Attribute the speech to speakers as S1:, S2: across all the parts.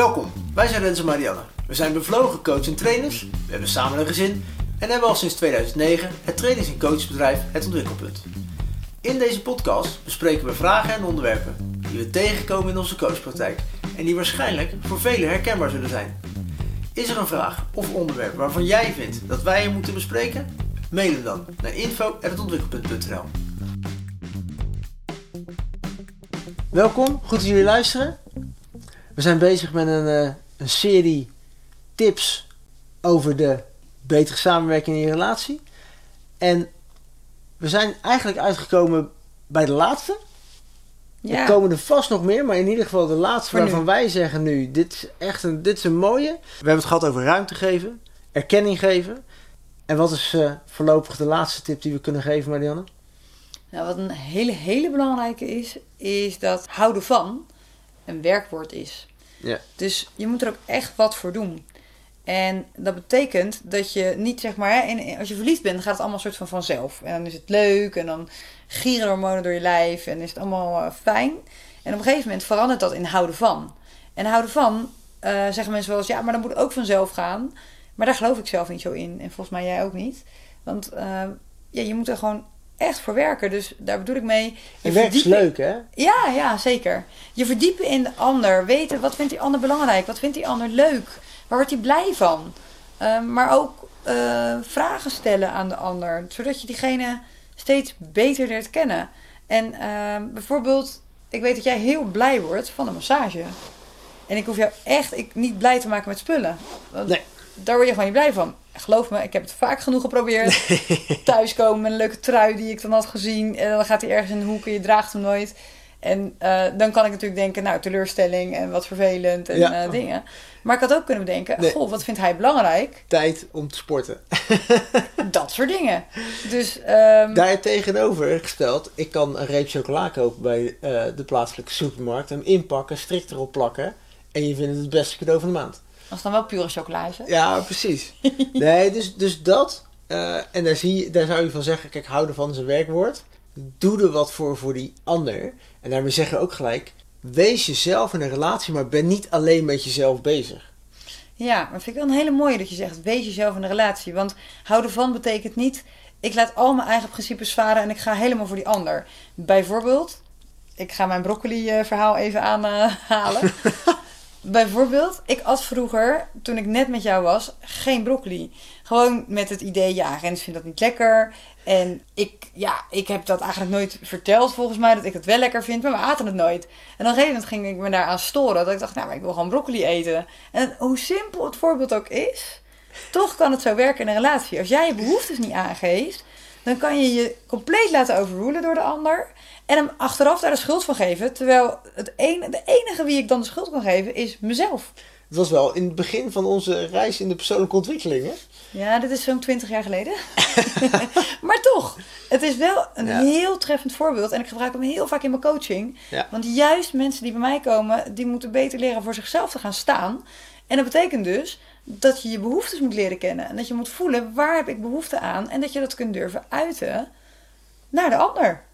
S1: Welkom, wij zijn Rens en Marianne. We zijn bevlogen coach en trainers, we hebben samen een gezin en hebben al sinds 2009 het trainings- en coachbedrijf Het Ontwikkelpunt. In deze podcast bespreken we vragen en onderwerpen die we tegenkomen in onze coachpraktijk en die waarschijnlijk voor velen herkenbaar zullen zijn. Is er een vraag of onderwerp waarvan jij vindt dat wij je moeten bespreken? Mail hem dan naar info.hetontwikkelpunt.nl Welkom, goed dat jullie luisteren. We zijn bezig met een, eh, een serie tips over de betere samenwerking in je relatie. En we zijn eigenlijk uitgekomen bij de laatste. Er komen er vast nog meer, maar in ieder geval de laatste
S2: Voor nu.
S1: waarvan wij zeggen nu, dit is echt een, dit is een mooie. We hebben het gehad over ruimte geven, erkenning geven. En wat is eh, voorlopig de laatste tip die we kunnen geven, Marianne?
S2: Nou, wat een hele, hele belangrijke is, is dat houden van een werkwoord is.
S1: Ja.
S2: Dus je moet er ook echt wat voor doen. En dat betekent dat je niet zeg maar, in- als je verliefd bent, gaat het allemaal soort van vanzelf. En dan is het leuk en dan gieren hormonen door je lijf en is het allemaal eh, fijn. En op een gegeven moment verandert dat in houden van. En houden van eh, zeggen mensen wel eens, ja, maar dan moet het ook vanzelf gaan. Maar daar geloof ik zelf niet zo in. En volgens mij jij ook niet. Want eh, ja, je moet er gewoon echt voor werken. Dus daar bedoel ik mee. je
S1: En werk is
S2: verdiepen-
S1: leuk, hè?
S2: ja, ja, zeker. Je verdiepen in de ander. Weten wat vindt die ander belangrijk? Wat vindt die ander leuk? Waar wordt hij blij van? Ehm, maar ook eh, vragen stellen aan de ander. Zodat je diegene steeds beter leert kennen. En ehm, bijvoorbeeld, ik weet dat jij heel blij wordt van een massage. En ik hoef jou echt ik, niet blij te maken met spullen. Want
S1: Nee.
S2: Daar word je gewoon niet blij van. Geloof me, ik heb het vaak genoeg geprobeerd thuiskomen met een leuke trui die ik dan had gezien. En dan gaat hij ergens in de hoek en je draagt hem nooit. En eh, dan kan ik natuurlijk denken, nou, teleurstelling en wat vervelend en
S1: Ja.
S2: eh, dingen. Maar ik had ook kunnen bedenken,
S1: Nee.
S2: goh, wat vindt hij belangrijk?
S1: Tijd om te sporten.
S2: Dat soort dingen. Dus ehm,
S1: Daar tegenover gesteld, ik kan een reep chocola kopen bij eh, de plaatselijke supermarkt. Hem inpakken, strikt erop plakken. En je vindt het het beste cadeau van de maand.
S2: Als het dan wel pure chocola is, hè?
S1: Ja, precies. Nee, dus, dus dat. eh, en daar, zie je, daar zou je van zeggen, kijk, houden van zijn werkwoord. Doe er wat voor voor die ander. En daarmee zeggen we ook gelijk, wees jezelf in een relatie, maar ben niet alleen met jezelf bezig.
S2: Ja, maar vind ik wel een hele mooie dat je zegt, wees jezelf in een relatie. Want houden van betekent niet, ik laat al mijn eigen principes varen en ik ga helemaal voor die ander. Bijvoorbeeld, ik ga mijn broccoli eh, verhaal even aanhalen. Bijvoorbeeld, ik at vroeger, toen ik net met jou was, geen broccoli. Gewoon met het idee, ja, Rens vindt dat niet lekker. En ik, ja, ik heb dat eigenlijk nooit verteld volgens mij, dat ik het wel lekker vind, maar we aten het nooit. En op een gegeven moment ging ik me daaraan storen, dat ik dacht, nou, maar ik wil gewoon broccoli eten. En hoe simpel het voorbeeld ook is, toch kan het zo werken in een relatie. Als jij je behoeftes niet aangeeft, dan kan je je compleet laten overrulen door de ander. En hem achteraf daar de schuld van geven. Terwijl het ene, de enige wie ik dan de schuld kan geven is mezelf.
S1: Het was wel in het begin van onze reis in de persoonlijke ontwikkeling, hè?
S2: Ja, dit is zo'n 20 jaar geleden. maar toch, het is wel een
S1: Ja.
S2: heel treffend voorbeeld. En ik gebruik hem heel vaak in mijn coaching.
S1: Ja.
S2: Want juist mensen die bij mij komen, die moeten beter leren voor zichzelf te gaan staan. En dat betekent dus dat je je behoeftes moet leren kennen. En dat je moet voelen, waar heb ik behoefte aan? En dat je dat kunt durven uiten naar de ander.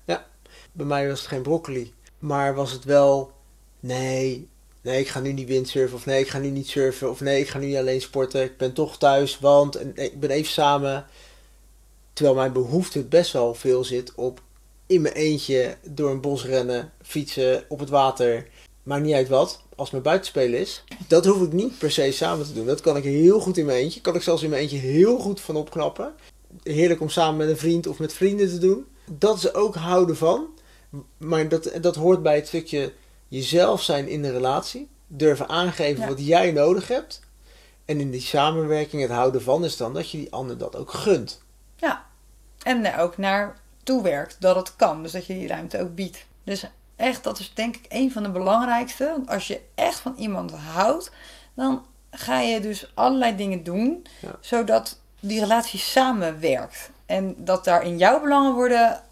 S1: Bij mij was het geen broccoli. Maar was het wel, nee, nee, ik ga nu niet windsurfen. Of nee, ik ga nu niet surfen. Of nee, ik ga nu niet alleen sporten. Ik ben toch thuis, want ik ben even samen. Terwijl mijn behoefte best wel veel zit op in mijn eentje door een bos rennen, fietsen, op het water. Maakt niet uit wat, als mijn buitenspelen is. Dat hoef ik niet per se samen te doen. Dat kan ik heel goed in mijn eentje. Kan ik zelfs in mijn eentje heel goed van opknappen. Heerlijk om samen met een vriend of met vrienden te doen. Dat is ook houden van. Maar dat, dat hoort bij het stukje jezelf zijn in de relatie. Durven aangeven
S2: Ja.
S1: wat jij nodig hebt. En in die samenwerking, het houden van, is dan dat je die ander dat ook gunt.
S2: Ja. En er ook naar toewerkt dat het kan. Dus dat je die ruimte ook biedt. Dus echt, dat is denk ik een van de belangrijkste. Want als je echt van iemand houdt, dan ga je dus allerlei dingen doen.
S1: Ja.
S2: Zodat die relatie samenwerkt. En dat daar in jouw belangen worden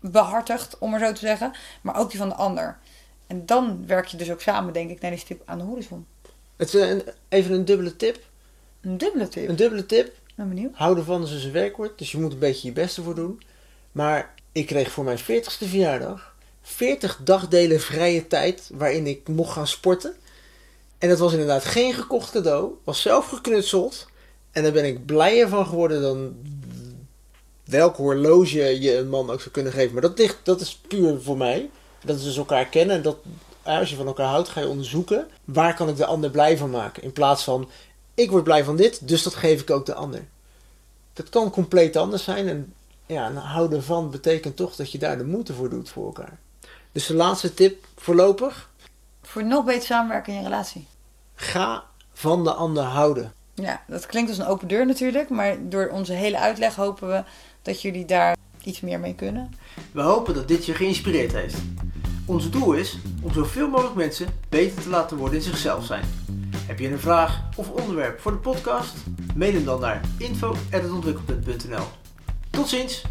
S2: behartigd, om maar zo te zeggen. Maar ook die van de ander. En dan werk je dus ook samen, denk ik, naar die stip aan de horizon.
S1: Het is een, even een dubbele tip.
S2: Een dubbele tip.
S1: Een dubbele tip.
S2: Ben benieuwd.
S1: Houden van is dus een werkwoord. Dus je moet een beetje je beste voor doen. Maar ik kreeg voor mijn 40ste verjaardag 40 dagdelen vrije tijd waarin ik mocht gaan sporten. En dat was inderdaad geen gekocht cadeau. Was zelf geknutseld. En daar ben ik blijer van geworden dan welk horloge je een man ook zou kunnen geven. Maar dat, ligt, dat is puur voor mij. Dat is dus elkaar kennen. En dat, als je van elkaar houdt, ga je onderzoeken. Waar kan ik de ander blij van maken? In plaats van, ik word blij van dit, dus dat geef ik ook de ander. Dat kan compleet anders zijn. En ja, houden van betekent toch dat je daar de moeite voor doet voor elkaar. Dus de laatste tip voorlopig.
S2: Voor nog beter samenwerken in je relatie.
S1: Ga van de ander houden.
S2: Ja, dat klinkt als een open deur natuurlijk. Maar door onze hele uitleg hopen we dat jullie daar iets meer mee kunnen.
S1: We hopen dat dit je geïnspireerd heeft. Ons doel is om zoveel mogelijk mensen beter te laten worden in zichzelf zijn. Heb je een vraag of onderwerp voor de podcast? Mail hem dan naar info.ontwikkelpunt.nl Tot ziens!